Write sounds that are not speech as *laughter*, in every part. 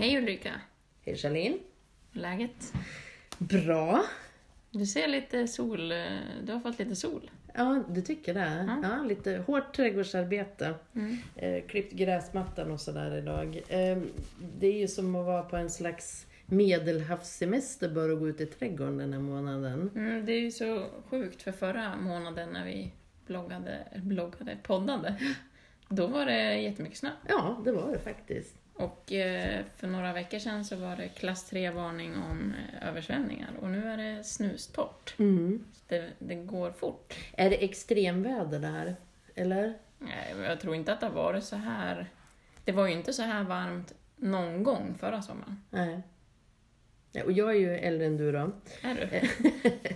Hej Ulrika! Hej Charlene. Läget? Bra. Du ser lite sol... eh, Du har fått lite sol. Ja, du tycker det? Ja. Ja, lite hårt trädgårdsarbete. Mm. Eh, klippt gräsmattan och sådär idag. Eh, det är ju som att vara på en slags medelhavssemester bara att gå ut i trädgården den här månaden. Mm, det är ju så sjukt för förra månaden när vi bloggade, bloggade poddade. Då var det jättemycket snö. Ja, det var det faktiskt. Och eh, för några veckor sedan så var det klass 3-varning om eh, översvämningar och nu är det snustort. Mm. Det, det går fort. Är det extremväder det här? Eller? Nej, Jag tror inte att det har varit så här... Det var ju inte så här varmt någon gång förra sommaren. Nej. Och jag är ju äldre än du då. Är du? *laughs*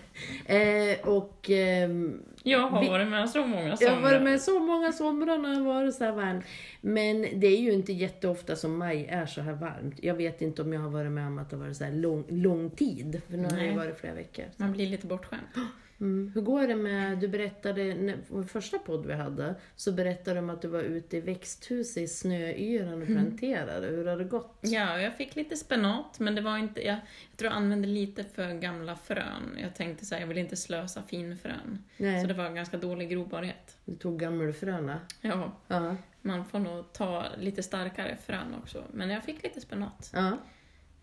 Eh, och ehm, Jag har Vi- varit med så många Jag somrar. har varit med så många somrar när det varit så här varmt. Men det är ju inte jätteofta som maj är så här varmt. Jag vet inte om jag har varit med om att det har varit så här lång, lång tid. För nu har det ju varit flera veckor. Man blir lite bortskämd. *gasps* *gasps* Mm. Hur går det med, du berättade, när, första podd vi hade, så berättade du om att du var ute i växthuset i snöyran och planterade. Hur har det gått? Ja, jag fick lite spenat, men det var inte... Jag, jag tror jag använde lite för gamla frön. Jag tänkte så här, jag vill inte slösa finfrön. Nej, Så det var ganska dålig grobarhet. du tog gammelfröna. Ja, Ja. man får nog ta lite starkare frön också. Men jag fick lite spenat ja.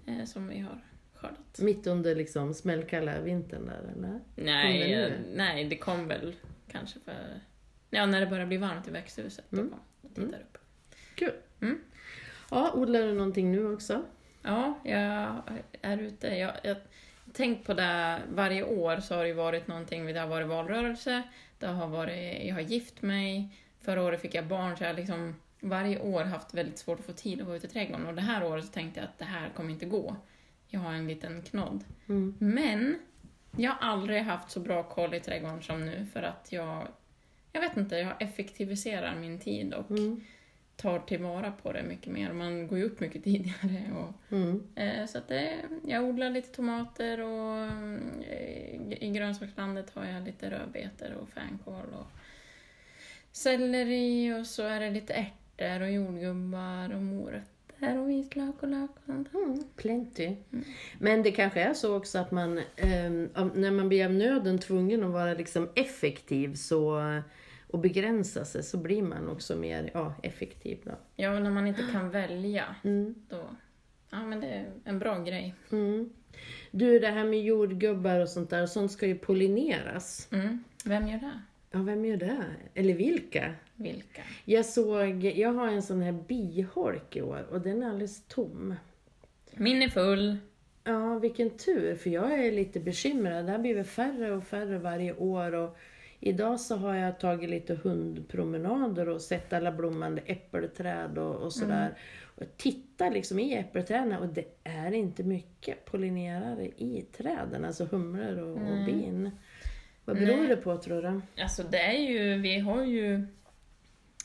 eh, som vi har skördat. Mitt under liksom smällkalla vintern där eller? Nej, det nej, det kom väl kanske för... Ja, när det börjar bli varmt i växthuset. Då Mm. kom jag tittar upp. Kul. Mm. Ja, odlar du någonting nu också? Ja, jag är ute. Jag, jag tänkt på det varje år så har det varit någonting, det har varit valrörelse, det har varit, jag har gift mig, förra året fick jag barn så jag har liksom varje år haft väldigt svårt att få tid att vara ute i trädgården och det här året så tänkte jag att det här kommer inte gå. Jag har en liten knodd. Mm. Men jag har aldrig haft så bra koll i trädgården som nu för att jag, jag vet inte, jag effektiviserar min tid och Mm. tar tillvara på det mycket mer. Man går ju upp mycket *laughs* tidigare och Mm. Eh, Så att det, jag odlar lite tomater och eh, i grönsakslandet har jag lite rödbetor och fänkål och selleri och så är det lite ärtor och jordgubbar och morötter och vitlök och lök och sånt. Mm, plenty. Men det kanske är så också att man, om- när man blir av nöden tvungen att vara liksom effektiv så, och begränsa sig så blir man också mer ja, effektiv. Då. Ja, när man inte kan välja *gasps* Mm. då... Ja, men det är en bra grej. Mm. Du, det här med jordgubbar och sånt där, sånt ska ju pollineras. Mm. Vem gör det? Ja, vem gör det? Eller vilka? Vilka? Jag såg, jag har en sån här biholk i år och den är alldeles tom. Min är full. Ja, vilken tur, för jag är lite bekymrad. Det har blivit färre och färre varje år. Och idag så har jag tagit lite hundpromenader och sett alla blommande äppelträd och, och sådär. Och jag tittar liksom i äppelträden och det är inte mycket pollinerare i träden, alltså humlor och, och bin. Vad beror Nej. det på tror du? Alltså det är ju, vi har ju...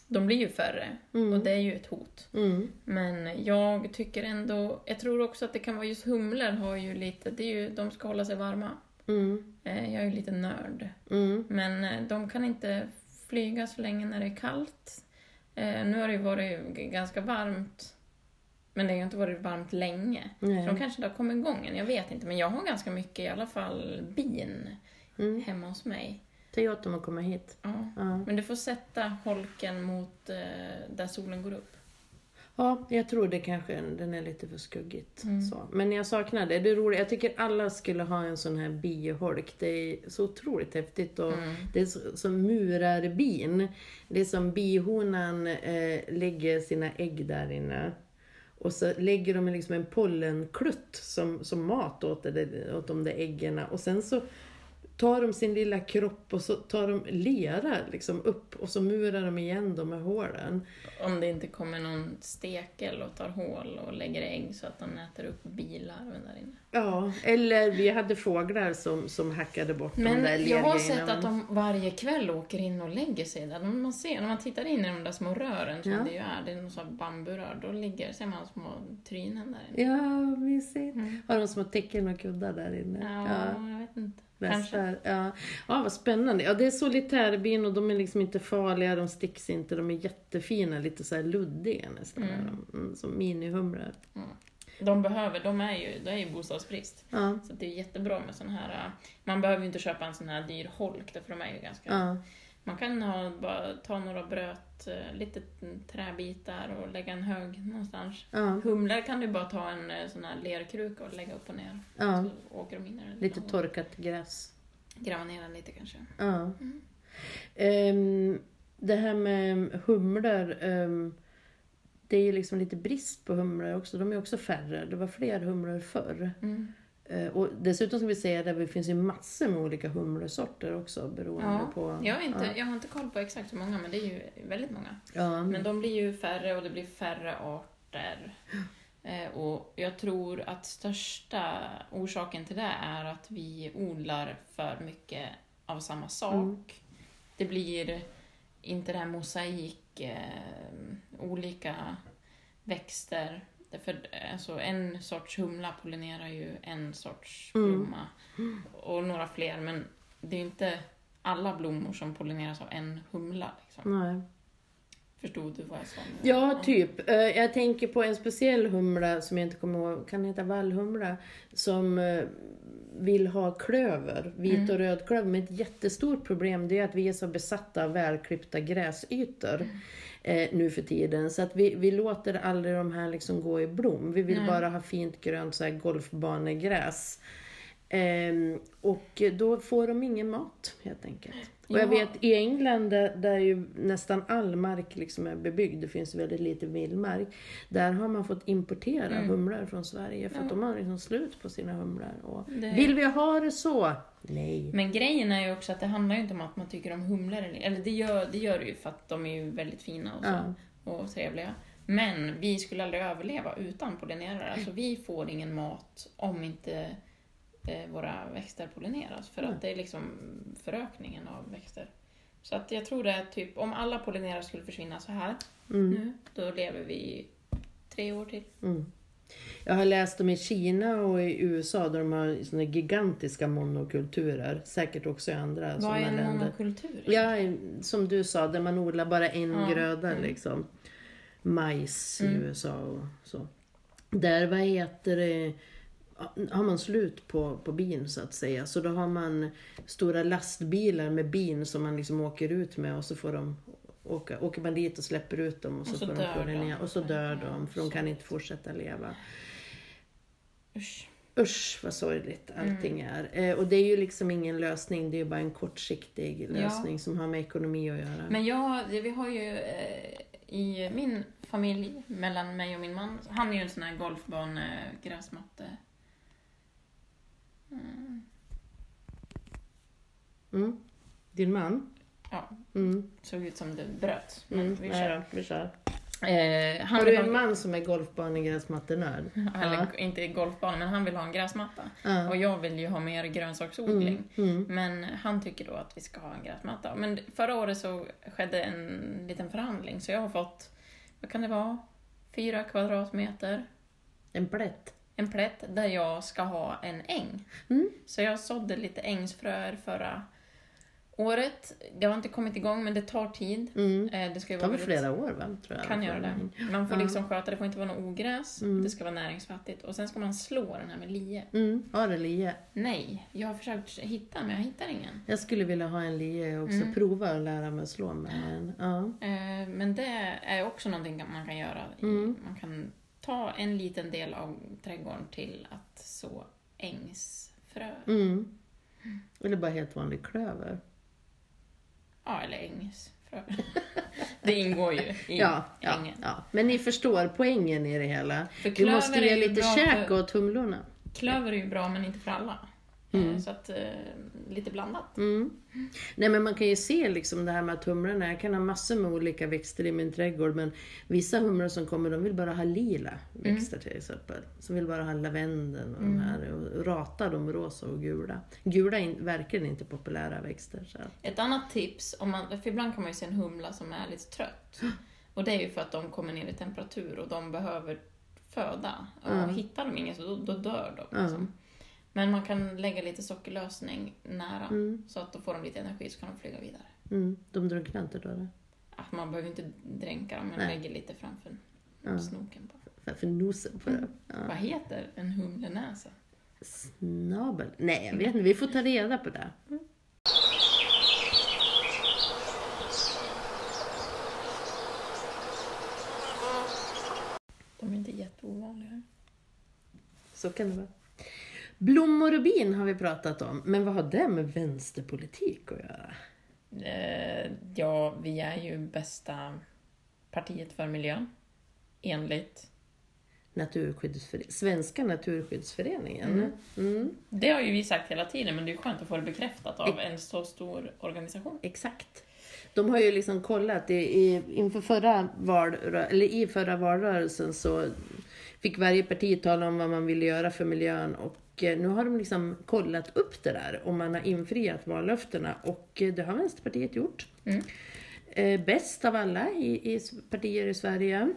De blir ju färre Mm. och det är ju ett hot. Mm. Men jag tycker ändå, jag tror också att det kan vara just humlor har ju lite, det är ju, de ska hålla sig varma. Mm. Eh, Jag är ju lite nörd. Mm. Men eh, de kan inte flyga så länge när det är kallt. Eh, Nu har det ju varit ganska varmt. Men det har ju inte varit varmt länge. Så de kanske inte har kommit igång än, jag vet inte. Men jag har ganska mycket i alla fall bin Mm. hemma hos mig. Säg åt dem att komma hit. Ja. Ja. Men du får sätta holken mot eh, där solen går upp. Ja, jag tror det kanske den är lite för skuggigt. Mm. Så. Men jag saknar det. Det är roligt. Jag tycker alla skulle ha en sån här bioholk. Det är så otroligt häftigt. Och Mm. Det är så- som murarbin. Det är som bihonan eh, lägger sina ägg där inne. Och så lägger de liksom en pollenklutt som, som mat åt, det, åt de där äggen. Och sen så tar de sin lilla kropp och så tar de lera liksom upp och så murar de igen de här hålen. Om det inte kommer någon stekel och tar hål och lägger ägg så att de äter upp bilarven där inne. Ja, eller vi hade fåglar som, som hackade bort de där Men jag har sett att de varje kväll åker in och lägger sig där. Man ser, när man tittar in i de där små rören som Ja. det ju är, det är någon sån bamburör, då ligger, ser man små trynen där inne. Ja, mysigt. Mm. Har de små täcken och kuddar där inne? Ja, jag vet inte. Västar. Ja. ja, vad spännande. Ja, det är solitärbin och de är liksom inte farliga, de sticks inte, de är jättefina, lite så luddiga nästan. Mm. de. Mm, som minihumrar. Mm. De behöver, de är ju, det är ju bostadsbrist. Ja, Så det är jättebra med sån här, man behöver ju inte köpa en sån här dyr holk, för de är ju ganska... ja, Man kan ha, bara ta några bröt, äh, lite träbitar och lägga en hög någonstans. ja, Humlor kan du bara ta en äh, sån här lerkruka och lägga upp och ner. ja. Så åker de in i. Lite torkat gräs. Gräva ner den lite kanske. Ja. Mm. Ehm, det här med humlor. ehm, det är ju liksom lite brist på humlor också. De är också färre. Det var fler humlor förr. Mm. Eh, och dessutom ska vi säga att det finns ju massor med olika humlesorter också beroende Ja, på... Jag, har inte, Ja. jag har inte koll på exakt hur många, men det är ju väldigt många. Ja. Men de blir ju färre och det blir färre arter. Eh, och jag tror att största orsaken till det är att vi odlar för mycket av samma sak. Mm. Det blir inte det här mosaik, eh, olika växter. Därför, alltså en sorts humla pollinerar ju en sorts Mm. blomma och några fler, men det är ju inte alla blommor som pollineras av en humla. Liksom. Nej. Förstod du vad jag sa? nu? Ja, typ. Eh, Jag tänker på en speciell humla som jag inte kommer ihåg, kan heta vallhumla? Som eh, vill ha klöver, vit Mm. och röd klöver. Men ett jättestort problem det är att vi är så besatta av välklippta gräsytor Mm. Eh, nu för tiden. Så att vi, vi låter aldrig de här liksom gå i blom. Vi vill Nej. bara ha fint grönt så här golfbanegräs. Ehm, och då får de ingen mat helt enkelt. Och jag Ja. vet i England där, där ju nästan all mark liksom är bebyggd, det finns väldigt lite vildmark. Där har man fått importera Mm. humlor från Sverige för att Ja. de har liksom slut på sina humlor. Och Det- Vill vi ha det så? Nej. Men grejen är ju också att det handlar ju inte om att man tycker om humlor, eller, det, gör, det gör det ju för att de är ju väldigt fina och, så, Ja. och trevliga. Men vi skulle aldrig överleva utan pollinerare. Alltså vi får ingen mat om inte våra växter pollineras. För Nej. att det är liksom förökningen av växter. Så att jag tror det är typ, om alla pollinerare skulle försvinna så här Mm. nu, då lever vi tre år till. Mm. Jag har läst om i Kina och i USA där de har såna gigantiska monokulturer. Säkert också i andra Vad sådana är en länder. monokultur? Ja, som du sa, där man odlar bara en Ja, gröda mm. liksom. Majs i Mm. USA och så. Där, vad heter det, har man slut på, på bin så att säga. Så då har man stora lastbilar med bin som man liksom åker ut med och så får de åka, åker man dit och släpper ut dem och så, Och så får de få ner och så dör Ja, de för de kan inte fortsätta leva. Usch. Usch vad sorgligt allting Mm. är. Eh, och det är ju liksom ingen lösning, det är ju bara en kortsiktig Ja. lösning som har med ekonomi att göra. Men jag, vi har ju eh, i min familj, mellan mig och min man, han är ju en sån här golfbane, gräsmatte. Mm. Din man? Ja, Mm. såg ut som det bröt. Men Mm. vi kör. då, vi kör. Eh, han Har du en man som är golfbanegräsmattenörd? *laughs* eller Ja. inte golfbana, men han vill ha en gräsmatta. Ja. Och jag vill ju ha mer grönsaksodling. Mm. Mm. Men han tycker då att vi ska ha en gräsmatta. Men förra året så skedde en liten förhandling, så jag har fått, vad kan det vara, fyra kvadratmeter En plätt. En plätt där jag ska ha en äng. Mm. Så jag sådde lite ängsfröer förra året. Det har inte kommit igång, men det tar tid. Mm. Eh, Det ska ju Det tar vara flera år va? Tror jag. Kan göra det. Man får Ja. liksom sköta, det får inte vara något ogräs, Mm. det ska vara näringsfattigt och sen ska man slå den här med lie. Mm. Har du lie? Nej, jag har försökt hitta men jag hittar ingen. Jag skulle vilja ha en lie också. Mm. Prova att lära mig att slå med den. Ja. Eh, Men det är också någonting man kan göra. Mm. Man kan ta en liten del av trädgården till att så ängsfrö. Mm. Eller bara helt vanlig klöver. Ja, eller ängsfrö. *laughs* det ingår ju i Ja, ängen. ja. Men ni förstår poängen i det hela. För Vi måste ge lite käk för- åt humlorna. Klöver är ju bra, men inte för alla. Mm. Eh, Så att, eh, lite blandat. Mm. Nej men man kan ju se liksom det här med att humlorna, jag kan ha massor med olika växter i min trädgård men vissa humlor som kommer de vill bara ha lila växter till exempel. Som vill bara ha lavendeln och de här och rata de rosa och gula. Gula är verkligen inte populära växter. Så. Ett annat tips, om man, för ibland kan man ju se en humla som är lite trött. Och det är ju för att de kommer ner i temperatur och de behöver föda. Och hittar de inget så då, då dör de. Liksom. Men man kan lägga lite sockerlösning nära Mm. så att då får de lite energi så kan de flyga vidare. Mm. De drunknar inte då? eller? Att man behöver inte dränka dem, men Nej. lägger lite framför Ja. snoken. På. För nosen på det. Ja. Vad heter en humlenäsa? Snabel? Nej, jag vet inte. Vi får ta reda på det. De är inte jätteovanliga. Så kan det vara. Blommor och bin har vi pratat om, men vad har det med vänsterpolitik att göra? Eh, ja, vi är ju bästa partiet för miljön. Enligt. Naturskyddsföre- Svenska Naturskyddsföreningen. Mm. Det har ju vi sagt hela tiden, men det är skönt att få det bekräftat av en så stor organisation. Exakt. De har ju liksom kollat, i, i, inför förra val, eller i förra valrörelsen så fick varje parti tala om vad man ville göra för miljön och eh, nu har de liksom kollat upp det där och man har infriat vallöftena och eh, det har Vänsterpartiet gjort. Mm. Eh, bäst av alla i, i partier i Sverige.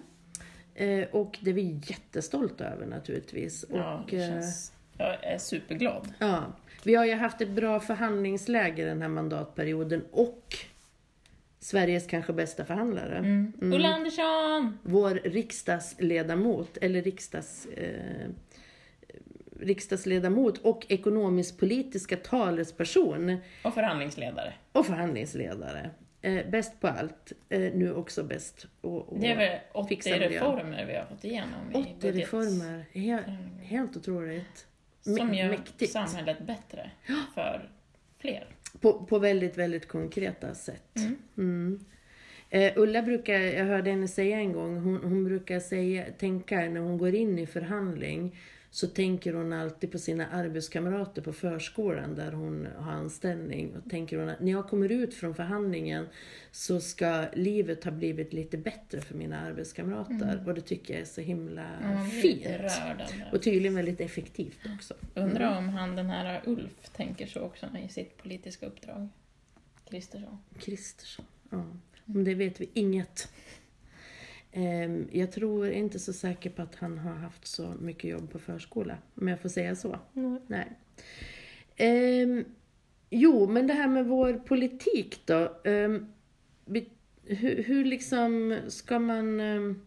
Och det är vi jättestolta över naturligtvis. Ja, och, känns... Jag är superglad. Ja, vi har ju haft ett bra förhandlingsläge den här mandatperioden och Sveriges kanske bästa förhandlare. Mm. Ulla Andersson! Vår riksdagsledamot, eller riksdags, eh, riksdagsledamot och ekonomisk-politiska talesperson Och förhandlingsledare. och förhandlingsledare. Eh, bäst på allt, eh, nu också bäst och, och Det är väl 80 fixa miljön. reformer vi har fått igenom i 80 budget. reformer. Helt, helt otroligt. Som gör mäktigt. samhället bättre för fler. På, på väldigt, väldigt konkreta sätt. Mm. Mm. Eh, Ulla brukar, jag hörde henne säga en gång, hon, hon brukar säga, tänka när hon går in i förhandling så tänker hon alltid på sina arbetskamrater på förskolan där hon har anställning. Och tänker hon att när jag kommer ut från förhandlingen så ska livet ha blivit lite bättre för mina arbetskamrater. Och det tycker jag är så himla Mm. Fint. Och tydligen väldigt effektivt också. Undrar om han den här Ulf tänker så också i sitt politiska uppdrag. Kristersson. Kristersson. Ja. Om det vet vi inget. Ehm, Jag tror inte så säker på att han har haft så mycket jobb på förskola, om jag får säga så. Nej. Ehm, jo, men det här med vår politik då. Ehm, vi- hur, hur liksom ska man... ehm,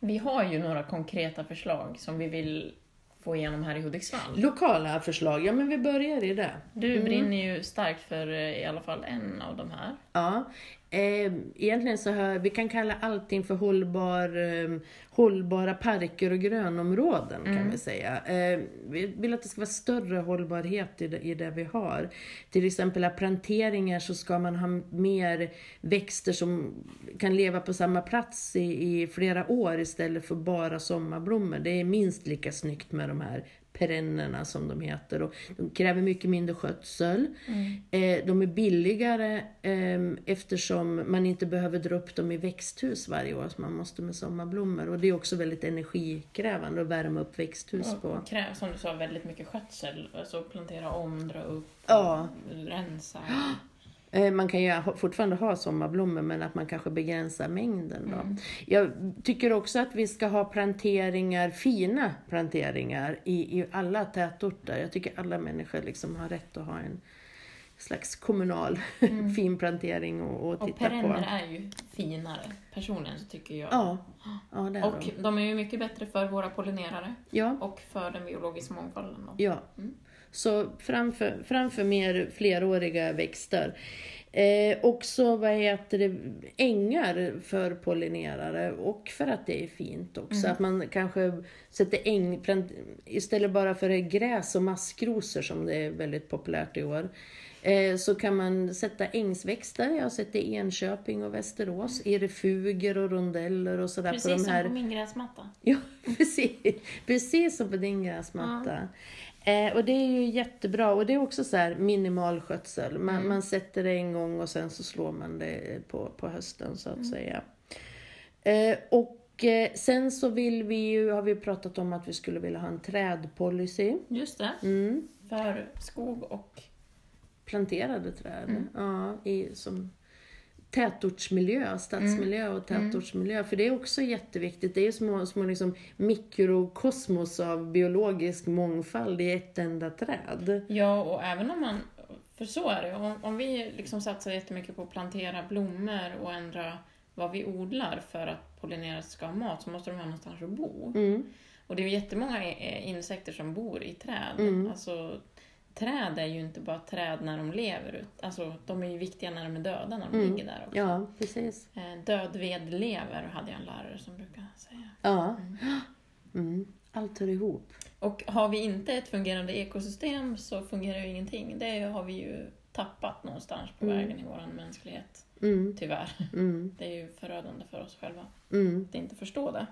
Vi har ju några konkreta förslag som vi vill få igenom här i Hudiksvall. Lokala förslag, ja men vi börjar i det. Du brinner ju starkt för eh, i alla fall en av de här. Ja, eh, egentligen så har, vi kan kalla allting för hållbar, eh, hållbara parker och grönområden kan vi säga. Eh, vi vill att det ska vara större hållbarhet i det, i det vi har. Till exempel av planteringar så ska man ha mer växter som kan leva på samma plats i, i flera år istället för bara sommarblommor. Det är minst lika snyggt med de här perennerna som de heter. Och de kräver mycket mindre skötsel. Eh, de är billigare eh, eftersom man inte behöver dra upp dem i växthus varje år som man måste med sommarblommor. Och det är också väldigt energikrävande att värma upp växthus på. Och krävs, som du sa, väldigt mycket skötsel. Alltså plantera om, dra upp, Ja. rensa. *gasps* Eh, Man kan ju fortfarande ha sommarblommor men att man kanske begränsar mängden då. Jag tycker också att vi ska ha planteringar, fina planteringar i, i alla tätorter. Jag tycker alla människor liksom har rätt att ha en slags kommunal *laughs* fin plantering och, och Och titta på. perenner är ju finare. Personligen så tycker jag. Ja, ja det är Och de. de är ju mycket bättre för våra pollinerare Ja, och för den biologiska mångfalden. Då. ja. Mm. Så framför, framför mer fleråriga växter. Eh, också vad heter det, ängar för pollinerare och för att det är fint också. Att man kanske sätter äng, plant, istället bara för gräs och maskrosor som det är väldigt populärt i år. Eh, så kan man sätta ängsväxter, jag har sett det i Enköping och Västerås, i refuger och rondeller och sådär. Precis på de som här... på min gräsmatta. Ja, *laughs* precis. Precis som på din gräsmatta. Eh, och det är ju jättebra. Och det är också så här minimal skötsel. Man, man sätter det en gång och sen så slår man det på, på hösten så att säga. Eh, och eh, sen så vill vi ju, har vi pratat om att vi skulle vilja ha en trädpolicy. Just det. Mm. För skog och... Planterade träd. Ja, i, som tätortsmiljö, stadsmiljö och tätortsmiljö. För det är också jätteviktigt. Det är små, små liksom mikrokosmos av biologisk mångfald i ett enda träd. Ja, och även om man... För så är det. Om, om vi liksom satsar jättemycket på att plantera blommor och ändra vad vi odlar för att pollinerare ska ha mat så måste de ha någonstans att bo. Mm. Och det är ju jättemånga eh, insekter som bor i träd. Mm. Alltså, träd är ju inte bara träd när de lever, alltså, de är ju viktiga när de är döda, när de Mm. ligger där också. Ja, precis. Eh, Död ved lever, hade jag en lärare som brukar säga. Ja. Mm. Allt hör ihop. Och har vi inte ett fungerande ekosystem så fungerar ju ingenting. Det har vi ju tappat någonstans på Mm. vägen i vår mänsklighet, Mm. tyvärr. Mm. *laughs* Det är ju förödande för oss själva Mm. att inte förstå det.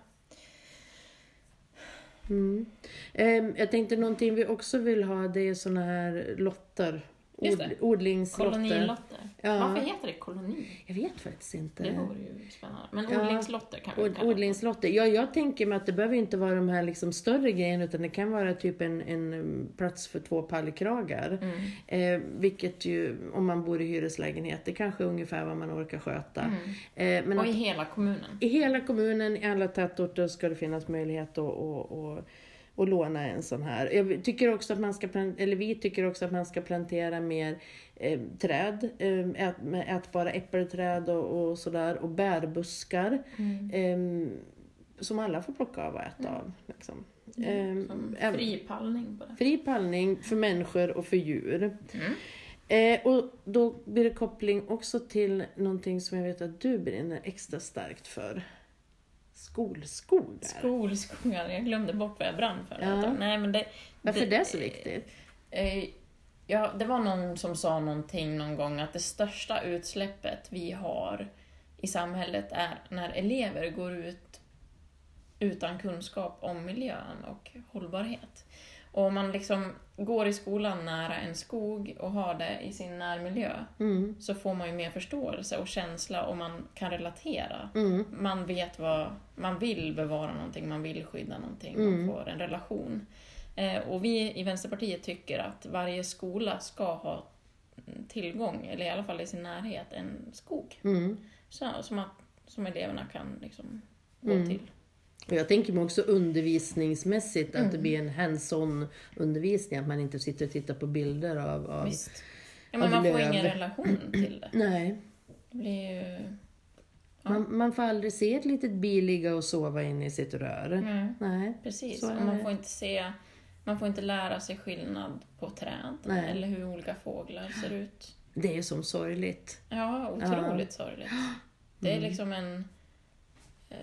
Mm. Eh, jag tänkte någonting vi också vill ha, det är såna här lotter. Just det. Od- odlingslotter. Kolonilotter. Ja. Varför heter det koloni? Jag vet faktiskt inte. Det vore ju spännande. Men Ja. odlingslotter kan vi Od- kalla odlingslotter. Ja, jag tänker mig att det behöver inte vara de här liksom större grejerna utan det kan vara typ en, en um, plats för två pallkragar. Mm. Eh, vilket ju, om man bor i hyreslägenhet, det kanske är ungefär vad man orkar sköta. Mm. Eh, men Och i att, hela kommunen. i hela kommunen, i alla tätorter ska det finnas möjlighet att, att, att, att låna en sån här. Jag tycker också att man ska, eller vi tycker också att man ska plantera mer eh, träd, eh, ät, ätbara äppelträd och, och sådär, och bärbuskar. Mm. Eh, som alla får plocka av och äta av. Liksom. Eh, Som även- fri pallning det. Fri pallning för människor och för djur. Mm. Eh, och då blir det koppling också till någonting som jag vet att du brinner extra starkt för. Skolskogar. Skolskogar, jag glömde bort vad jag brann för. Ja. Nej, men det, Varför är det så viktigt? Eh, ja, det var någon som sa någonting någon gång att det största utsläppet vi har i samhället är när elever går ut utan kunskap om miljön och hållbarhet. Och om man liksom går i skolan nära en skog och har det i sin närmiljö Mm. så får man ju mer förståelse och känsla och man kan relatera. Mm. Man vet vad man vill bevara någonting, man vill skydda någonting, Mm. man får en relation. Eh, och vi i Vänsterpartiet tycker att varje skola ska ha tillgång, eller i alla fall i sin närhet, en skog. Mm. Så, som, att, som eleverna kan liksom gå Mm. till. Jag tänker mig också undervisningsmässigt att Mm. det blir en hands-on undervisning, att man inte sitter och tittar på bilder av... av... Visst. Ja, men av man får löv. ingen relation till det. Nej, Det blir ju... Ja. man, man får aldrig se ett litet bi ligga och sova inne i sitt rör. Mm, Nej. precis. Och man får inte se... Man får inte lära sig skillnad på träd Nej. eller hur olika fåglar ser ut. Det är som sorgligt. Ja, otroligt sorgligt. Det är liksom en... Eh,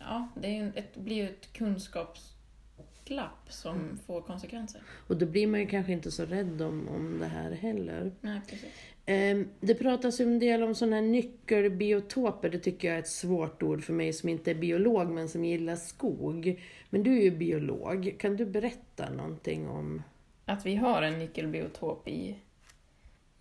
ja, det är en, ett, blir ju ett kunskapsglapp som får konsekvenser. Och då blir man ju kanske inte så rädd om, om det här heller. Nej, precis. Ehm, Det pratas ju en del om sådana här nyckelbiotoper. Det tycker jag är ett svårt ord för mig som inte är biolog men som gillar skog. Men du är ju biolog. Kan du berätta någonting om Att vi har en nyckelbiotop i,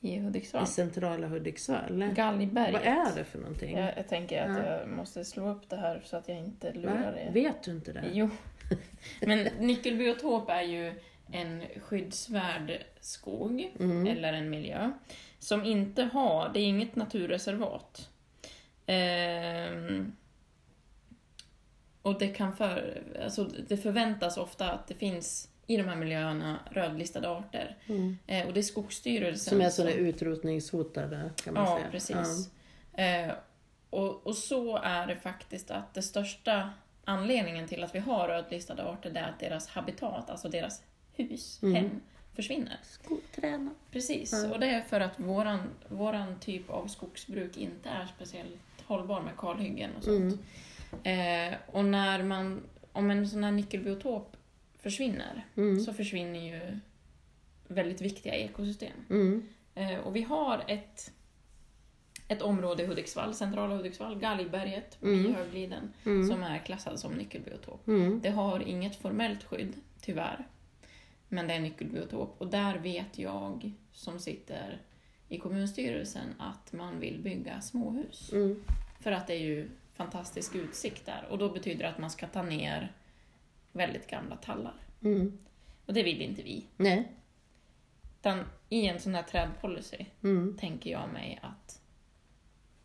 i Hudiksvall. i centrala Hudiksvall? Galgberget. Vad är det för någonting? Jag, jag tänker att Ja. jag måste slå upp det här så att jag inte lurar er. Vet du inte det? Jo. *laughs* Men nyckelbiotop är ju en skyddsvärd skog, Mm. eller en miljö, som inte har, det är inget naturreservat. Ehm, och det kan för, alltså det förväntas ofta att det finns i de här miljöerna rödlistade arter. Mm. Eh, och det är Skogsstyrelsen Som är sådana utrotningshotade kan man Ja, säga. precis. Eh, och, och så är det faktiskt att det största anledningen till att vi har rödlistade arter är att deras habitat, alltså deras hus, Mm. hem, försvinner. Skogträna. Precis, Ja. och det är för att våran, våran typ av skogsbruk inte är speciellt hållbar med kalhyggen och sånt. Mm. Eh, och när man, om en sån här nyckelbiotop försvinner, Mm. så försvinner ju väldigt viktiga ekosystem. Mm. Eh, och vi har ett, ett område i Hudiksvall, centrala Hudiksvall, Galgberget Mm. i Högliden, Mm. som är klassad som nyckelbiotop. Mm. Det har inget formellt skydd, tyvärr. Men det är nyckelbiotop och där vet jag, som sitter i kommunstyrelsen, att man vill bygga småhus. Mm. För att det är ju fantastisk utsikt där och då betyder det att man ska ta ner väldigt gamla tallar. Mm. Och det vill inte vi. Nej. Utan i en sån här trädpolicy Mm. tänker jag mig att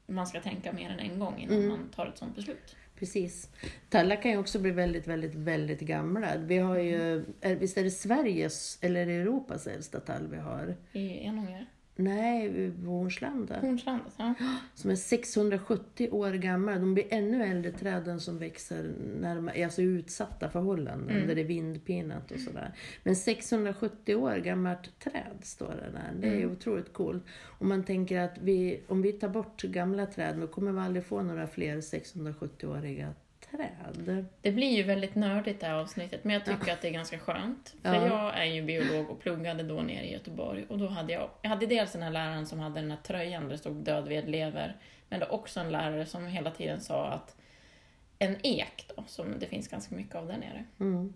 man ska tänka mer än en gång innan Mm. man tar ett sånt beslut. Precis. Tallar kan ju också bli väldigt, väldigt, väldigt gamla. Vi har ju, är, visst är det Sveriges eller Europas äldsta tall vi har? I Enånger. Nej, Hornslanda. Hornslandet, ja. *gasps* Som är 670 år gamla. De blir ännu äldre träden som växer närmare, alltså utsatta förhållanden Mm. där det är vindpinat och sådär. Men 670 år gammalt träd står det där. Det är Mm. otroligt coolt. Och man tänker att vi, om vi tar bort gamla träd, då kommer vi aldrig få några fler 670-åriga träd. Det blir ju väldigt nördigt det här avsnittet, men jag tycker att det är ganska skönt. För Ja. jag är ju biolog och pluggade då nere i Göteborg. Och då hade jag, jag hade dels den här läraren som hade den här tröjan där det stod död ved lever. Men det var också en lärare som hela tiden sa att en ek då, som det finns ganska mycket av där nere, Mm.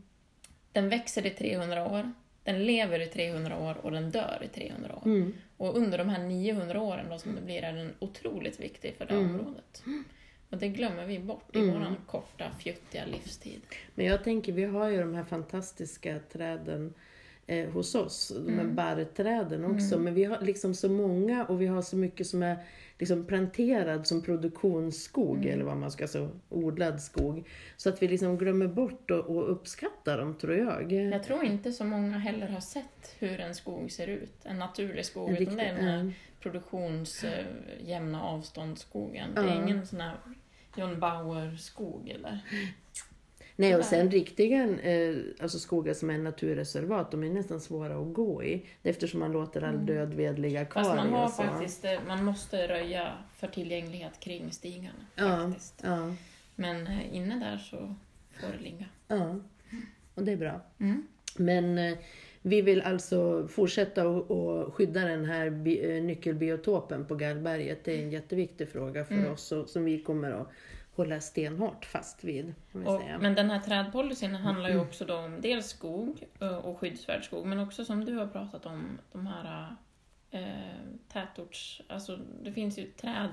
den växer i 300 år, den lever i 300 år och den dör i 300 år. Mm. Och under de här 900 åren då som det blir är den otroligt viktig för det Mm. området. Och det glömmer vi bort i Mm. våran korta, fjuttiga livstid. Men jag tänker, vi har ju de här fantastiska träden eh, hos oss, de här Mm. barrträden också. Men vi har liksom så många och vi har så mycket som är liksom planterad som produktionsskog, Mm. eller vad man ska säga, odlad skog. Så att vi liksom glömmer bort och, och uppskattar dem, tror jag. Jag tror inte så många heller har sett hur en skog ser ut, en naturlig skog, En utan det är den här. Produktionsjämna avståndsskogen. Det är ingen sån här John Bauer-skog eller? Nej, och sen riktiga eh, alltså skogar som är naturreservat, de är nästan svåra att gå i. Eftersom man låter all död ved ligga kvar Mm. Fast man har faktiskt, eh, man måste röja för tillgänglighet kring stigarna. Ja, Faktiskt. ja, Men eh, inne där så får det ligga. ja. Och det är bra. Mm. Men vi vill alltså fortsätta att skydda den här eh, nyckelbiotopen på Gallberget. Det är en jätteviktig fråga för Mm. oss och, som vi kommer att hålla stenhårt fast vid. Och, men den här trädpolicyn handlar ju också då om dels skog eh, och skyddsvärd skog, men också som du har pratat om, de här eh, tätorts... Alltså det finns ju träd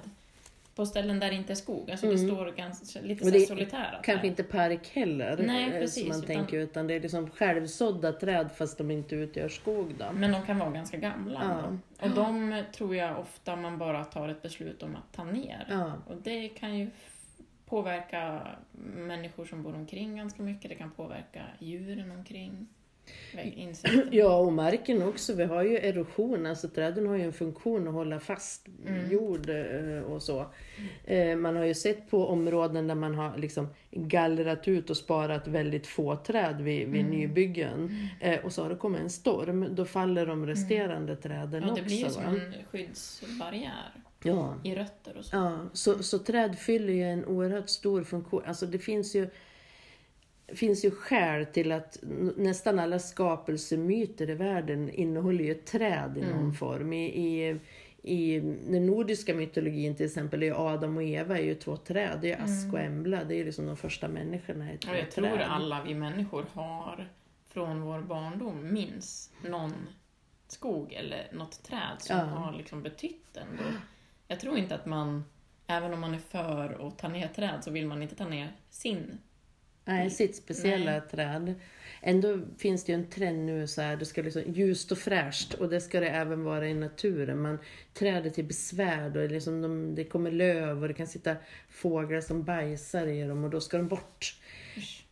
på ställen där det inte är skog. Alltså det Mm. står ganska, lite Och så det solitära Kanske träd. inte park heller, Nej, eh, precis, som man utan- tänker, utan det är liksom självsådda träd fast de inte utgör skog. Då. Men de kan vara ganska gamla. Ja. Och de tror jag ofta man bara tar ett beslut om att ta ner. Ja. Och det kan ju påverka människor som bor omkring ganska mycket. Det kan påverka djuren omkring. Insekter. *clears throat* Ja, och marken också. Vi har ju erosion, alltså träden har ju en funktion att hålla fast Mm. jord eh, och så. Eh, Man har ju sett på områden där man har liksom gallrat ut och sparat väldigt få träd vid, vid Mm. nybyggen. Eh, Och så har det kommit en storm, då faller de resterande träden Ja, det blir ju också. som Va? en skyddsbarriär Ja. i rötter och så. Ja, så, så träd fyller ju en oerhört stor funktion. Alltså det finns ju, finns ju skäl till att nästan alla skapelsemyter i världen innehåller ju ett träd i någon Mm. form. I, i, I den nordiska mytologin till exempel är Adam och Eva är ju två träd. Det är ask och embla. Det är liksom de första människorna är två Och jag träd. tror alla vi människor har från vår barndom minns någon skog eller något träd som Ja. har liksom betytt ändå. Jag tror inte att man, även om man är för att ta ner träd, så vill man inte ta ner sin. Nej, sitt speciella Nej. träd. Ändå finns det ju en trend nu så här, det ska liksom ljust och fräscht och det ska det även vara i naturen. Man träder till besvär och liksom de, det kommer löv och det kan sitta fåglar som bajsar i dem och då ska de bort. Ehm,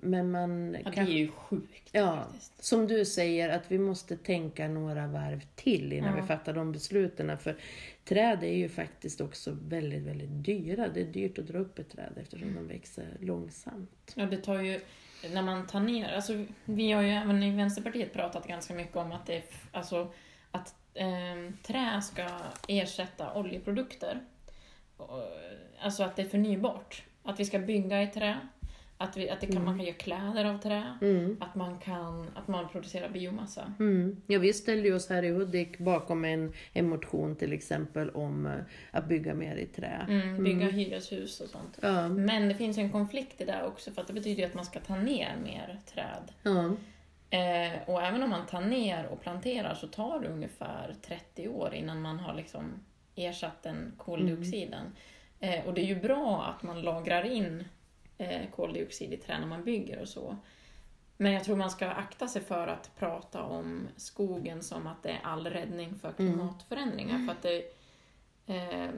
men man Ja, det är ju sjukt Ja. faktiskt. som du säger, att vi måste tänka några varv till innan Ja. vi fattar de besluten. För träd är ju faktiskt också väldigt, väldigt dyra. Det är dyrt att dra upp ett träd eftersom de växer långsamt. Ja, det tar ju, när man tar ner, alltså vi har ju även i Vänsterpartiet pratat ganska mycket om att det är, alltså att eh, trä ska ersätta oljeprodukter. Alltså att det är förnybart. Att vi ska bygga i trä. Att, vi, att det kan, man kan göra kläder av trä. Mm. Att man kan att man producerar biomassa. Mm. Ja, vi ställde oss här i Hudik bakom en, en motion till exempel om eh, att bygga mer i trä. Mm, bygga hyreshus och sånt. Ja, Men det finns ju en konflikt i det också för att det betyder ju att man ska ta ner mer träd. ja, Eh, och även om man tar ner och planterar så tar det ungefär 30 år innan man har liksom ersatt den koldioxiden. Eh, och det är ju bra att man lagrar in koldioxid i trä när man bygger och så. Men jag tror man ska akta sig för att prata om skogen som att det är all räddning för klimatförändringar. För att det, eh,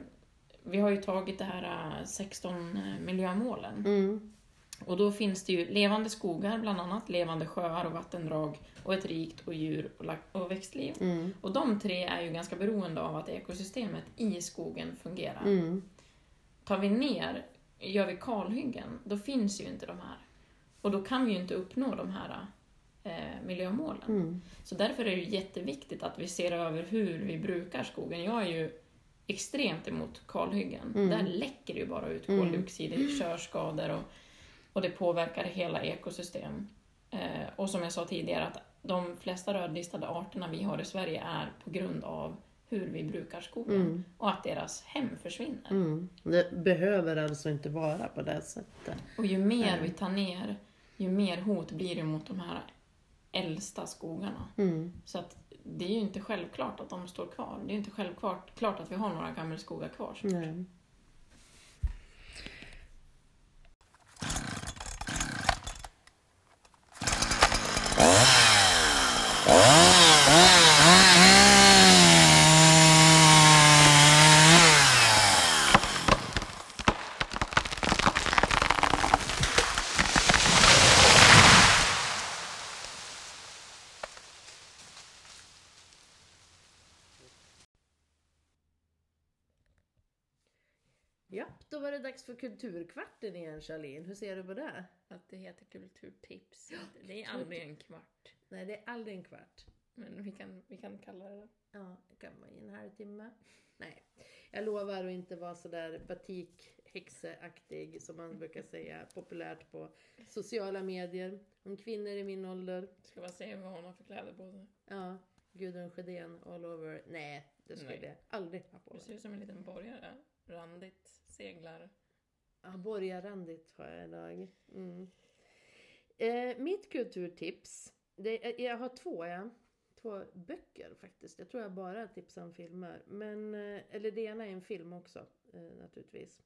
vi har ju tagit det här eh, 16 miljömålen. mm, Och då finns det ju levande skogar bland annat, levande sjöar och vattendrag och ett rikt och djur och växtliv. Mm. Och de tre är ju ganska beroende av att ekosystemet i skogen fungerar. Mm. Tar vi ner, gör vi kalhyggen, då finns ju inte de här. Och då kan vi ju inte uppnå de här eh, miljömålen. Mm. Så därför är det jätteviktigt att vi ser över hur vi brukar skogen. Jag är ju extremt emot kalhyggen. Mm. Där läcker det ju bara ut Mm. koldioxid, är körskador och, och det påverkar hela ekosystem. Eh, och som jag sa tidigare, att de flesta rödlistade arterna vi har i Sverige är på grund av hur vi brukar skogen Mm. och att deras hem försvinner. Mm. Det behöver alltså inte vara på det sättet. Och ju mer Mm. vi tar ner, ju mer hot blir det mot de här äldsta skogarna. Mm. Så att det är ju inte självklart att de står kvar. Det är ju inte självklart klart att vi har några gammelskogar kvar. Det dags för Kulturkvarten igen Charlene. Hur ser du på det? Att det heter kulturtips. Det är aldrig en kvart. Nej, det är aldrig en kvart. Men vi kan, vi kan kalla det Ja, det kan vara i en halvtimme. Nej, jag lovar att inte vara sådär batikhäxeaktig som man brukar säga populärt på sociala medier. Om kvinnor i min ålder. Ska bara se vad hon har för kläder på sig. Ja, Gudrun Sjödén all over. Nej, det skulle Nej. jag aldrig ha på Du mig. ser ut som en liten borgare. Randigt, seglar. Ja, borgarrandigt har jag idag. Mm. Eh, mitt kulturtips, det, är- jag har två, ja. två böcker faktiskt. Jag tror jag bara tipsar om filmer. Men, eh, eller det ena är en film också eh, naturligtvis.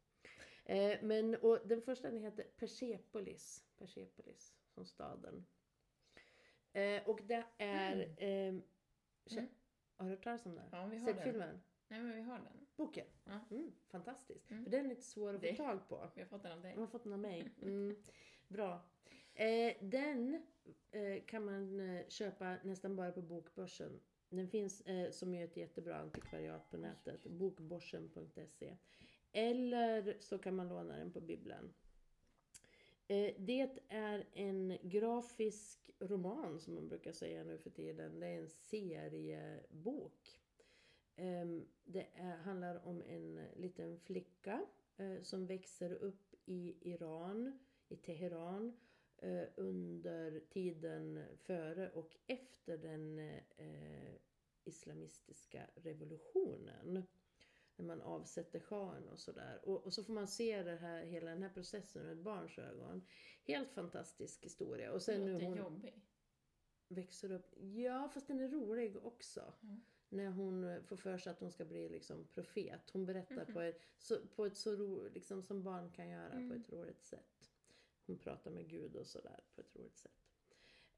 Eh, men, och den första den heter Persepolis. Persepolis, som staden. Eh, och det är... Eh, kä- Mm. Har du hört talas om det? Ja, vi har Sett den. filmen? Nej, men vi har den. Boken? Ja. Mm, fantastiskt. Mm. För den är lite svår att få Det- tag på. Vi har fått den av dig. Jag har fått den av mig. Mm. Bra. Eh, den eh, kan man eh, köpa nästan bara på Bokbörsen. Den finns eh, som är ett jättebra antikvariat på nätet. Bokborsen.se. Eller så kan man låna den på bibblan. Eh, det är en grafisk roman som man brukar säga nu för tiden. Det är en seriebok. Ehm, Det handlar om en liten flicka eh, som växer upp i Iran, i Teheran, eh, under tiden före och efter den eh, islamistiska revolutionen. När man avsätter shahen och sådär. Och, och så får man se det här, hela den här processen ur ett barns ögon. Helt fantastisk historia. Och sen nu hon jobbig. växer upp. Ja, fast den är rolig också. Mm. När hon får för sig att hon ska bli liksom profet. Hon berättar Mhm. på, ett, så, på ett så ro, liksom som barn kan göra, på Mm. ett roligt sätt. Hon pratar med Gud och sådär på ett roligt sätt.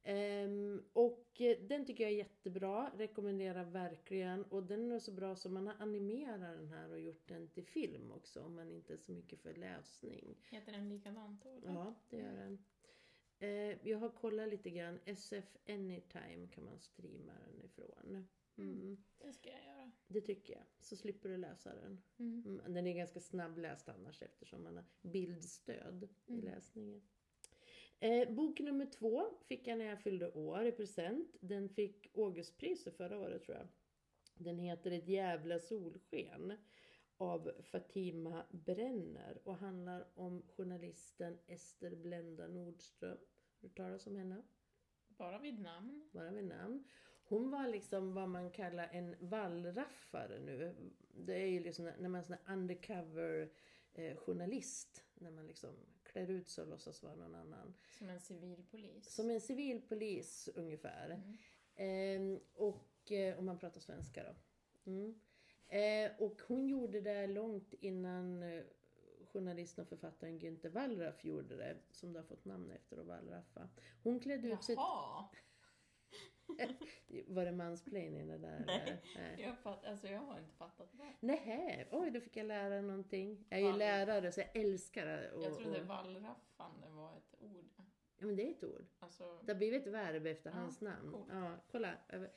Ehm, och eh, den tycker jag är jättebra, rekommenderar verkligen. Och den är så bra som man har animerat den här och gjort den till film också, om man inte är så mycket för läsning. Heter den likadant då? eller? Ja, det gör den. Eh, jag har kollat lite grann. SF Anytime kan man streama den ifrån. Mm. Det ska jag göra. Det tycker jag. Så slipper du läsa den. Mm. Mm. Den är ganska snabbläst annars eftersom man har bildstöd i Mm. läsningen. Eh, bok nummer två fick jag när jag fyllde år i present. Den fick Augustpriset förra året tror jag. Den heter Ett jävla solsken av Fatima Brenner och handlar om journalisten Ester Blenda Nordström. Har du talas om henne? Bara vid namn. bara vid namn. Hon var liksom vad man kallar en wallraffare nu. Det är ju liksom när man är sån undercover eh, journalist. När man liksom klär ut sig och låtsas vara någon annan. Som en civilpolis. Som en civilpolis ungefär. Mm. Ehm, och eh, om man pratar svenska då. Mm. Eh, och hon gjorde det långt innan eh, journalisten och författaren Günther Wallraff gjorde det. Som du har fått namn efter att wallraffa. Hon klädde ut sig Jaha! *laughs* Var det mansplaining det där? Nej. Nej. Jag, fatt, alltså, jag har inte fattat det. Nähä, oj då fick jag lära någonting. Jag är ju lärare så jag älskar det. Och, Jag trodde och, wallraffande var ett ord. Ja men det är ett ord. Alltså, Det har blivit ett verb efter Ja, hans namn. coolt. Ja, kolla. Jag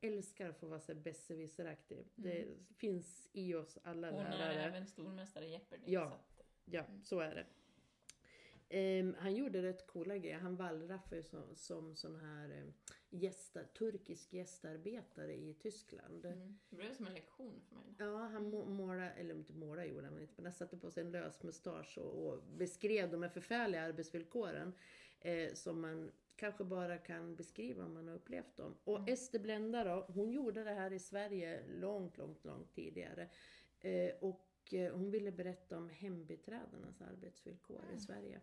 älskar att få vara så besserwisseraktig. Det Mm. finns i oss alla hon är lärare. även stormästare i Jeopardy. Ja. Så att, Ja, så är det. Ehm, han gjorde rätt coola grejer. Han wallraffade som, som sån här eh, gästa, turkisk gästarbetare i Tyskland. mm. Det blev som en lektion för mig. Ja, han må- målade, eller inte målade gjorde han inte, men han satte på sig en lös mustasch och, och beskrev de här förfärliga arbetsvillkoren eh, som man kanske bara kan beskriva om man har upplevt dem. Och Ester Blenda då, hon gjorde det här i Sverige långt, långt, långt tidigare. Eh, och eh, hon ville berätta om hembiträdenas arbetsvillkor i Sverige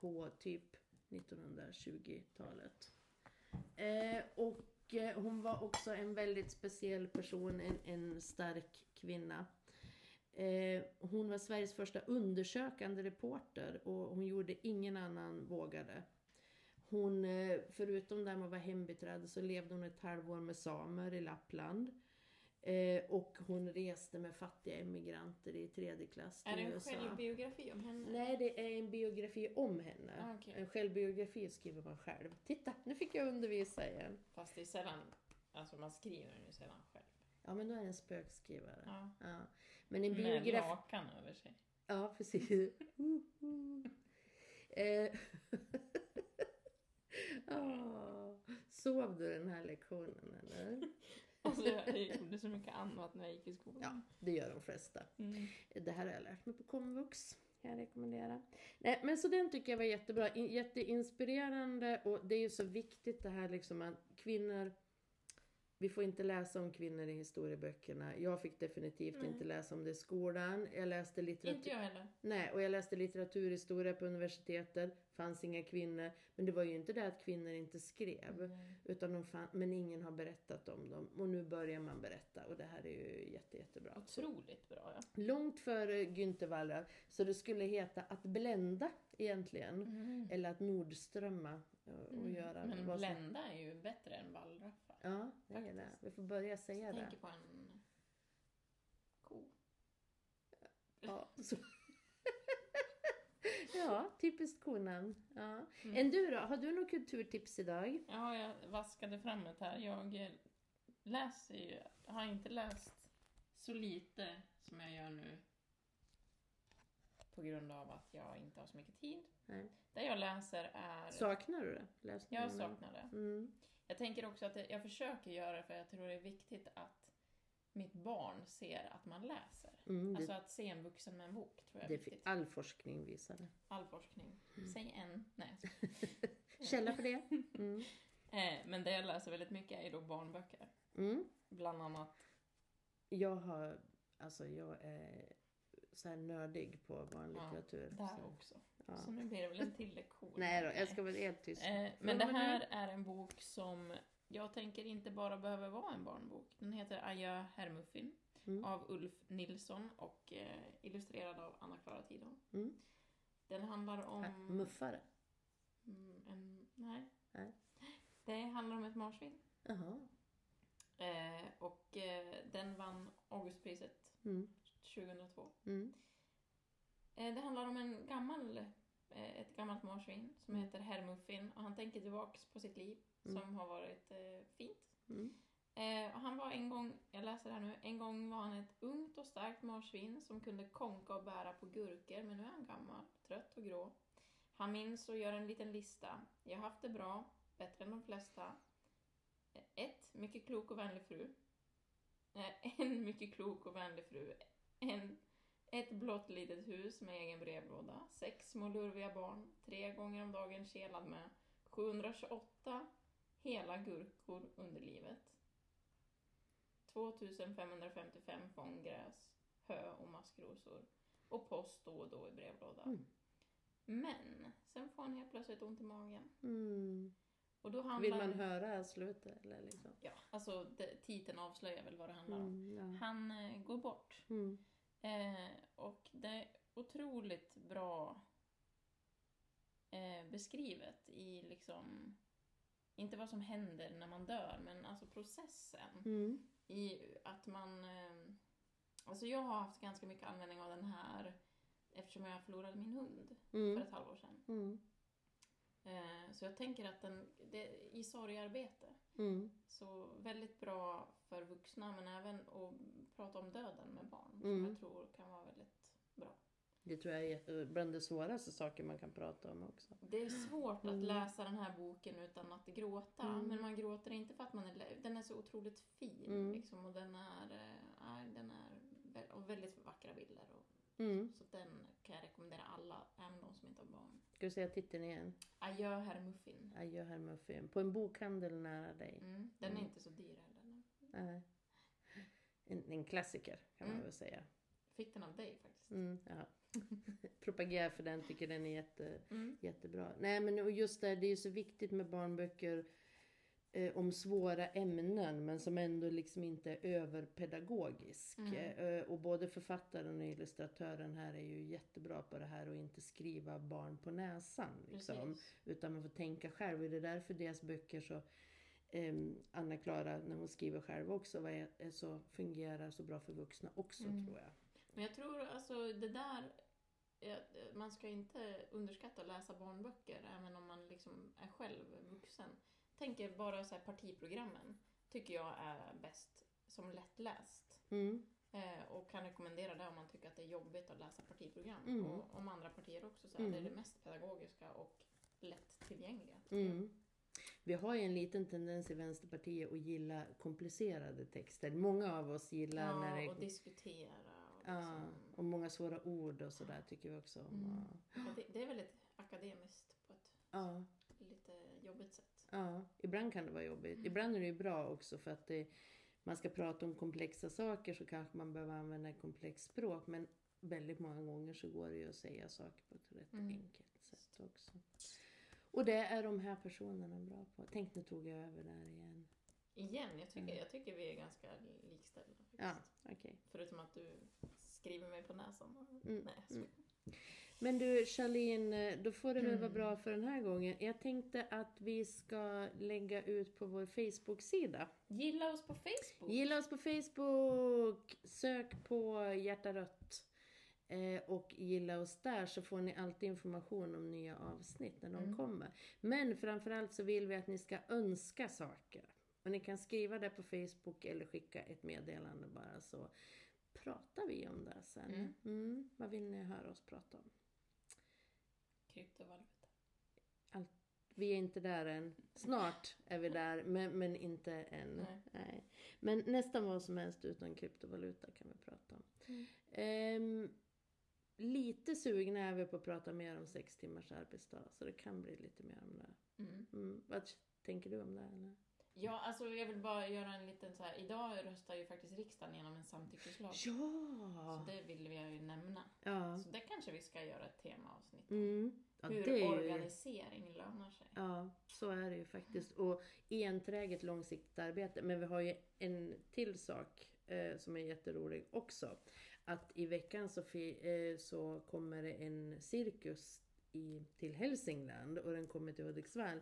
på typ 1920-talet. Eh, och eh, hon var också en väldigt speciell person, en, en stark kvinna. Eh, hon var Sveriges första undersökande reporter och hon gjorde ingen annan vågade. Hon, eh, förutom förutom här med att vara hembiträde så levde hon ett halvår med samer i Lappland. Eh, och hon reste med fattiga emigranter i tredje klass till Är det en USA. självbiografi om henne? Nej, det är en biografi om henne. Ah, okej. En självbiografi skriver man själv. Titta, nu fick jag undervisa igen. Fast det är sällan, alltså man skriver den ju sällan själv. Ja, men då är det en spökskrivare. Ja. Ja. Men en Med biografi... lakan över sig. Ja, precis. Uhu. *laughs* eh. *laughs* Ah, Sov du den här lektionen eller? *laughs* Alltså jag gjorde så mycket annat när jag gick i skolan. Ja, det gör de flesta. Mm. Det här har jag lärt mig på komvux. Kan jag rekommendera. Nej, men så den tycker jag var jättebra. In- Jätteinspirerande och det är ju så viktigt det här liksom att kvinnor vi får inte läsa om kvinnor i historieböckerna. Jag fick definitivt Nej. inte läsa om det i skolan. Jag läste litteratur... Inte jag heller. Nej, och jag läste litteraturhistoria på universitetet. fanns inga kvinnor. Men det var ju inte det att kvinnor inte skrev. Utan de fann, men ingen har berättat om dem. Och nu börjar man berätta och det här är ju jätte, jättebra. Otroligt bra ja. Långt före Günther Wallraff. Så det skulle heta att blända egentligen. Eller att nordströmma och, och göra Mm. Men vad som- blända är ju bättre än wallraffar. Ja, det är det. Vi får börja säga Jag det. tänker på en ko. Ja, så. *laughs* ja typiskt konamn. Ja. Mm. En du då? Har du något kulturtips idag? Ja, jag vaskade fram ett här. Jag läser ju, har inte läst så lite som jag gör nu. På grund av att jag inte har så mycket tid. Nej. Det jag läser är... Saknar du det? Läsningen? jag saknar det. Mm. Jag tänker också att jag försöker göra det för jag tror det är viktigt att mitt barn ser att man läser. Mm, det, Alltså att se en vuxen med en bok tror jag är viktigt. all forskning visar det. All forskning. Mm. Säg en. Nej. *laughs* Källa för det? Mm. *laughs* Eh, Men det jag läser väldigt mycket är då barnböcker. Mm. Bland annat. Jag har, alltså jag är så här nördig på barnlitteratur. Där så. också. Ja. Så nu blir det väl en till lektion. Nej då, jag ska vara helt tyst. Eh, Men det här är en bok som jag tänker inte bara behöver vara en barnbok. Den heter Aja Hermuffin Mm. av Ulf Nilsson och eh, illustrerad av Anna-Klara Tidholm. Mm. Den handlar Äh, om... Muffare? Mm, en, nej. Nej. Det handlar om ett marsvin. Jaha. Eh, och eh, den vann Augustpriset Mm. 2002. Eh, det handlar om en gammal, eh, ett gammalt marsvin som Mm. heter Hermuffin och han tänker tillbaks på sitt liv Mm. som har varit eh, fint. Mm. Och han var en gång, jag läser här nu, en gång var han ett ungt och starkt marsvin som kunde konka och bära på gurkor, men nu är han gammal, trött och grå. Han minns och gör en liten lista. Jag har haft det bra, bättre än de flesta. Ett, mycket klok och vänlig fru. En mycket klok och vänlig fru. En, ett blått litet hus med egen brevlåda. Sex små lurviga barn. Tre gånger om dagen kelad med. 728 hela gurkor under livet. 2555 fång gräs, hö och maskrosor. Och post då och då i brevlådan. Mm. Men, sen får han helt plötsligt ont i magen. Mm. Och då handlar... Vill man höra slutet eller liksom? Ja, alltså det, titeln avslöjar väl vad det handlar om. Mm, ja. Han eh, går bort. Mm. Eh, och det är otroligt bra eh, beskrivet i liksom inte vad som händer när man dör, men alltså processen. Mm. I att man... Eh, alltså jag har haft ganska mycket användning av den här eftersom jag förlorade min hund för Mm. ett halvår sedan. Mm. Eh, så jag tänker att den, det, i sorgarbete, Mm. så väldigt bra för vuxna men även att prata om döden med barn, Mm. som jag tror kan vara väldigt bra. Det tror jag är bland de svåraste saker man kan prata om också. Det är svårt Mm. att läsa den här boken utan att gråta, Mm. men man gråter inte för att man är Den är så otroligt fin Mm. liksom, och den är, eh, nej, den är och väldigt vackra bilder. Och, Mm. Så den kan jag rekommendera alla, även de som inte har barn. Ska du säga titeln igen? Adjö herr Muffin. Adjö herr Muffin. På en bokhandel nära dig. Mm. Den är Mm. inte så dyr heller. Nej. En, en klassiker kan man Mm. väl säga. Fick den av dig faktiskt. Mm, ja. *laughs* Propagerar för den, tycker den är jätte, jättebra. Nej men och just det, det är ju så viktigt med barnböcker eh, om svåra ämnen men som ändå liksom inte är överpedagogisk. Mm. Eh, och både författaren och illustratören här är ju jättebra på det här och inte skriva barn på näsan. Liksom. Precis. Utan man får tänka själv. Och det är därför deras böcker så ehm, Anna-Klara, när hon skriver själv också, vad är, är så, fungerar så bra för vuxna också Mm. tror jag. Men jag tror alltså det där, eh, man ska inte underskatta att läsa barnböcker även om man liksom är själv vuxen. Tänker bara så här partiprogrammen tycker jag är bäst som lättläst. Mm. Eh, och kan rekommendera det om man tycker att det är jobbigt att läsa partiprogram. Mm. Och om andra partier också så är det Mm. det mest pedagogiska och lättillgängliga. Mm. Vi har ju en liten tendens i Vänsterpartiet att gilla komplicerade texter. Många av oss gillar när Ja, det och diskutera. Och Ja, liksom, och många svåra ord och sådär tycker vi också om. Mm. och det, det är väldigt akademiskt på ett Ja, lite jobbigt sätt. Ja, ibland kan det vara jobbigt. Ibland är det ju bra också för att det, man ska prata om komplexa saker så kanske man behöver använda komplext språk. Men väldigt många gånger så går det ju att säga saker på ett rätt Mm. enkelt sätt också. Och det är de här personerna bra på. Tänk nu tog jag över där igen. Igen, jag tycker, Mm. jag tycker vi är ganska likställda. Ja, okej. Förutom att du skriver mig på näsan. Mm, Nej, skojar. Men du Charlene, då får det väl Mm. vara bra för den här gången. Jag tänkte att vi ska lägga ut på vår Facebook-sida. Gilla oss på Facebook! Gilla oss på Facebook! Sök på Hjärta Rött. Eh, och gilla oss där så får ni alltid information om nya avsnitt när de Mm. kommer. Men framförallt så vill vi att ni ska önska saker. Och ni kan skriva det på Facebook eller skicka ett meddelande bara så pratar vi om det sen. Mm. Mm, vad vill ni höra oss prata om? Kryptovaluta. Vi är inte där än. Snart är vi där, men, men inte än. Nej. Men nästan vad som helst utom kryptovaluta kan vi prata om. Mm. Ehm, lite sugna är vi på att prata mer om sex timmars arbetsdag, så det kan bli lite mer om det. Mm. Mm. Vad tänker du om det? Eller? Ja, alltså jag vill bara göra en liten så här. Idag röstar ju faktiskt riksdagen genom en samtyckeslag. Så Ja! det vill vi ju nämna. Ja. Så det kanske vi ska göra ett temaavsnitt om. Mm. ja Hur ju- organisering lönar sig. Ja, så är det ju faktiskt. Och enträget långsiktigt arbete. Men vi har ju en till sak eh, som är jätterolig också. Att i veckan så, eh, så kommer det en cirkus i, till Hälsingland och den kommer till Hudiksvall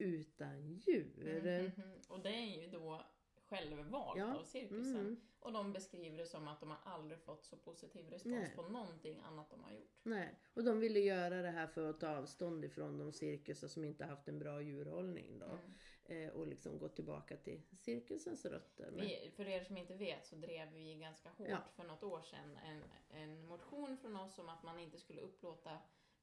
utan djur. Mm, mhm. Och det är ju då självvalt Ja, av cirkusen. mm. Och de beskriver det som att de har aldrig fått så positiv respons Nej. på någonting annat de har gjort. Nej, och de ville göra det här för att ta avstånd ifrån de cirkusar som inte haft en bra djurhållning då. Mm. Eh, och liksom gå tillbaka till cirkusens rötter. Men, Vi, för er som inte vet så drev vi ganska hårt Ja. för något år sedan en, en motion från oss om att man inte skulle upplåta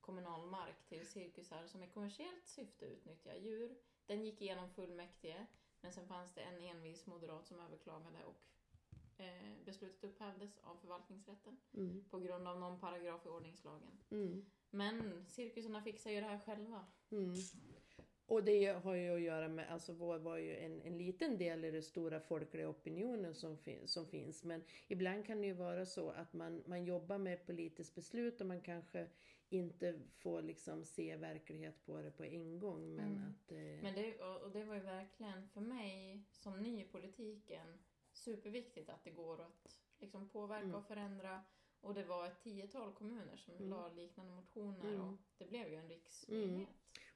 kommunal mark till cirkusar som i kommersiellt syfte utnyttjar djur. Den gick igenom fullmäktige, men sen fanns det en envis moderat som överklagade och eh, beslutet upphävdes av förvaltningsrätten mm, på grund av någon paragraf i ordningslagen. mm. Men cirkusarna fixar ju det här själva. Mm. Och det har ju att göra med, alltså vår var ju en, en liten del i den stora folkliga opinionen som, fin, som finns. Men ibland kan det ju vara så att man, man jobbar med politiskt beslut och man kanske inte får liksom se verklighet på det på en gång. Men Mm. att... Eh, Men det, och det var ju verkligen för mig som ny i politiken superviktigt att det går att liksom påverka Mm. och förändra. Och det var ett tiotal kommuner som Mm. la liknande motioner Mm. och det blev ju en riksnyhet.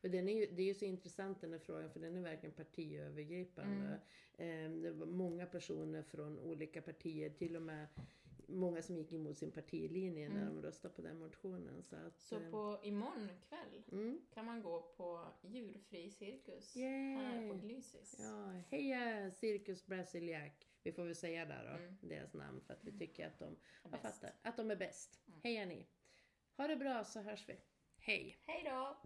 Och den är ju, det är ju så intressant den här frågan för den är verkligen partiövergripande. Mm. Eh, Det var många personer från olika partier, till och med många som gick emot sin partilinje när de röstade på den motionen. Så, att, Mm. Så eh, på imorgon kväll mm. kan man gå på djurfri cirkus Yay! här på Glysis. Ja, heja Circus Brasiliac. Vi får väl säga där då, Mm. deras namn, för att vi tycker att de, jag fattar, att de är bäst. Heja ni! Ha det bra så hörs vi. Hej! Hej då!